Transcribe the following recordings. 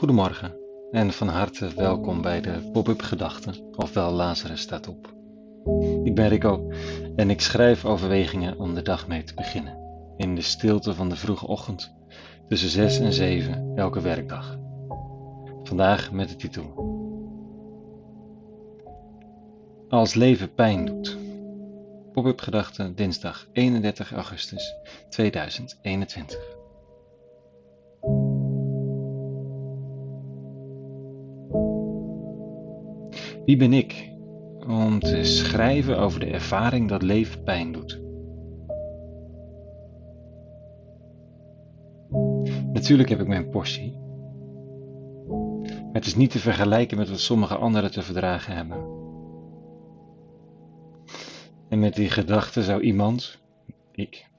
Goedemorgen en van harte welkom bij de Pop-up Gedachten, ofwel Lazarus staat op. Ik ben Rico en ik schrijf overwegingen om de dag mee te beginnen. In de stilte van de vroege ochtend, tussen 6 en 7 elke werkdag. Vandaag met de titel Als leven pijn doet. Pop-up Gedachten dinsdag 31 augustus 2021. Wie ben ik om te schrijven over de ervaring dat leven pijn doet? Natuurlijk heb ik mijn portie. Maar het is niet te vergelijken met wat sommige anderen te verdragen hebben. En met die gedachte zou iemand, ik,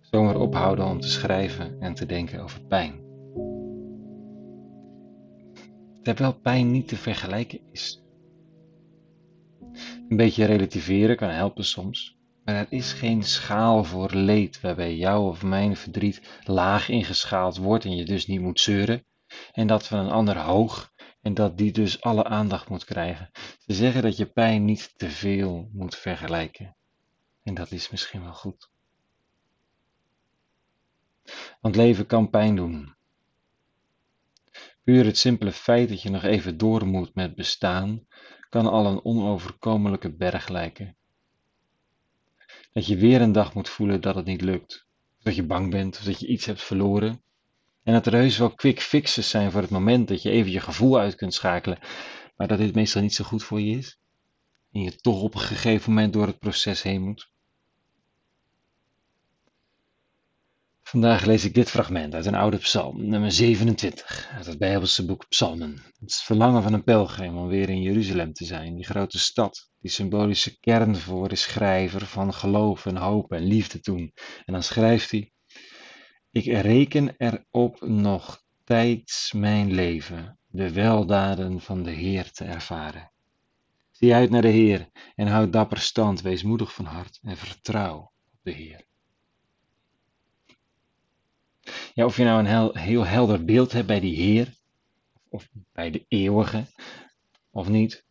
zomaar ophouden om te schrijven en te denken over pijn. Terwijl pijn niet te vergelijken is. Een beetje relativeren kan helpen soms, maar er is geen schaal voor leed waarbij jouw of mijn verdriet laag ingeschaald wordt en je dus niet moet zeuren, en dat van een ander hoog en dat die dus alle aandacht moet krijgen. Ze zeggen dat je pijn niet te veel moet vergelijken. En dat is misschien wel goed. Want leven kan pijn doen. Puur het simpele feit dat je nog even door moet met bestaan, kan al een onoverkomelijke berg lijken. Dat je weer een dag moet voelen dat het niet lukt, dat je bang bent, of dat je iets hebt verloren. En dat er heus wel quick fixes zijn voor het moment dat je even je gevoel uit kunt schakelen, maar dat dit meestal niet zo goed voor je is. En je toch op een gegeven moment door het proces heen moet. Vandaag lees ik dit fragment uit een oude psalm, nummer 27, uit het Bijbelse boek Psalmen. Het verlangen van een pelgrim om weer in Jeruzalem te zijn, die grote stad, die symbolische kern voor de schrijver van geloof en hoop en liefde toen. En dan schrijft hij, ik reken erop nog tijds mijn leven, de weldaden van de Heer te ervaren. Zie uit naar de Heer en houd dapper stand, wees moedig van hart en vertrouw op de Heer. Ja, of je nou een heel, helder beeld hebt bij die Heer, of bij de eeuwige, of niet.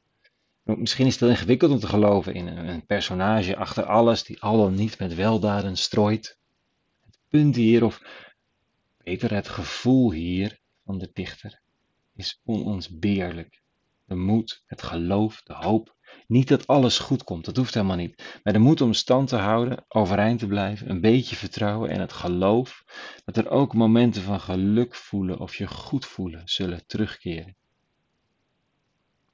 Misschien is het wel ingewikkeld om te geloven in een, een personage achter alles die al dan niet met weldaden strooit. Het punt hier, of beter het gevoel hier van de dichter, is onontbeerlijk. De moed, het geloof, de hoop, niet dat alles goed komt, dat hoeft helemaal niet. Maar de moed om stand te houden, overeind te blijven, een beetje vertrouwen en het geloof dat er ook momenten van geluk voelen of je goed voelen zullen terugkeren.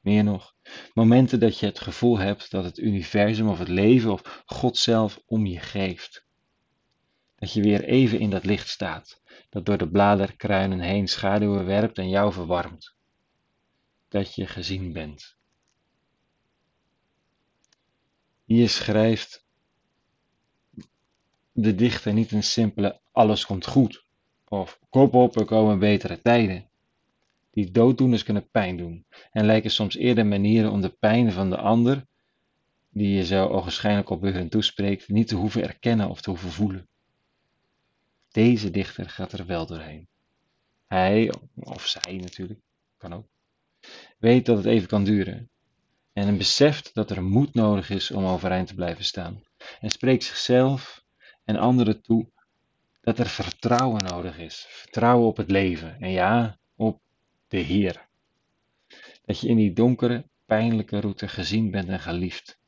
Meer nog, momenten dat je het gevoel hebt dat het universum of het leven of God zelf om je geeft. Dat je weer even in dat licht staat, dat door de bladerkruinen heen schaduwen werpt en jou verwarmt. Dat je gezien bent. Hier schrijft de dichter niet een simpele alles komt goed of kop op, er komen betere tijden. Die dooddoeners kunnen pijn doen en lijken soms eerder manieren om de pijn van de ander, die je zo ogenschijnlijk op hun toespreekt, niet te hoeven erkennen of te hoeven voelen. Deze dichter gaat er wel doorheen. Hij, of zij natuurlijk, kan ook, weet dat het even kan duren en beseft dat er moed nodig is om overeind te blijven staan. En spreekt zichzelf en anderen toe dat er vertrouwen nodig is. Vertrouwen op het leven en ja, op de Heer. Dat je in die donkere, pijnlijke route gezien bent en geliefd.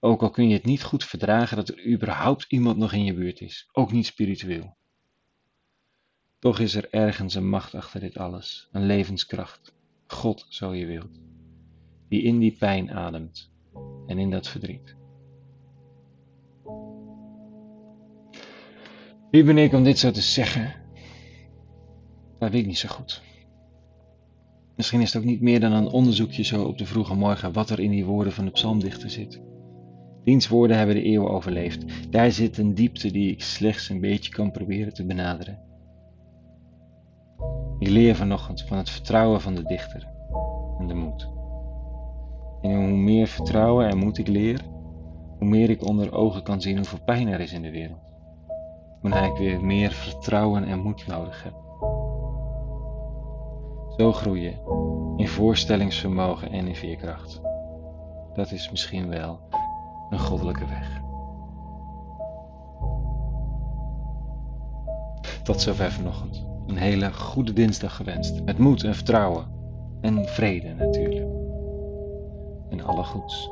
Ook al kun je het niet goed verdragen dat er überhaupt iemand nog in je buurt is, ook niet spiritueel. Toch is er ergens een macht achter dit alles, een levenskracht. God, zo je wilt die in die pijn ademt en in dat verdriet. Wie ben ik om dit zo te zeggen? Dat weet ik niet zo goed. Misschien is het ook niet meer dan een onderzoekje zo op de vroege morgen wat er in die woorden van de psalmdichter zit. Diens woorden hebben de eeuw overleefd. Daar zit een diepte die ik slechts een beetje kan proberen te benaderen. Ik leer vanochtend van het vertrouwen van de dichter en de moed. En hoe meer vertrouwen en moed ik leer, hoe meer ik onder ogen kan zien hoeveel pijn er is in de wereld. Wanneer ik weer meer vertrouwen en moed nodig heb. Zo groei je in voorstellingsvermogen en in veerkracht. Dat is misschien wel een goddelijke weg. Tot zover vanochtend. Een hele goede dinsdag gewenst. Met moed en vertrouwen. En vrede natuurlijk. Goeds.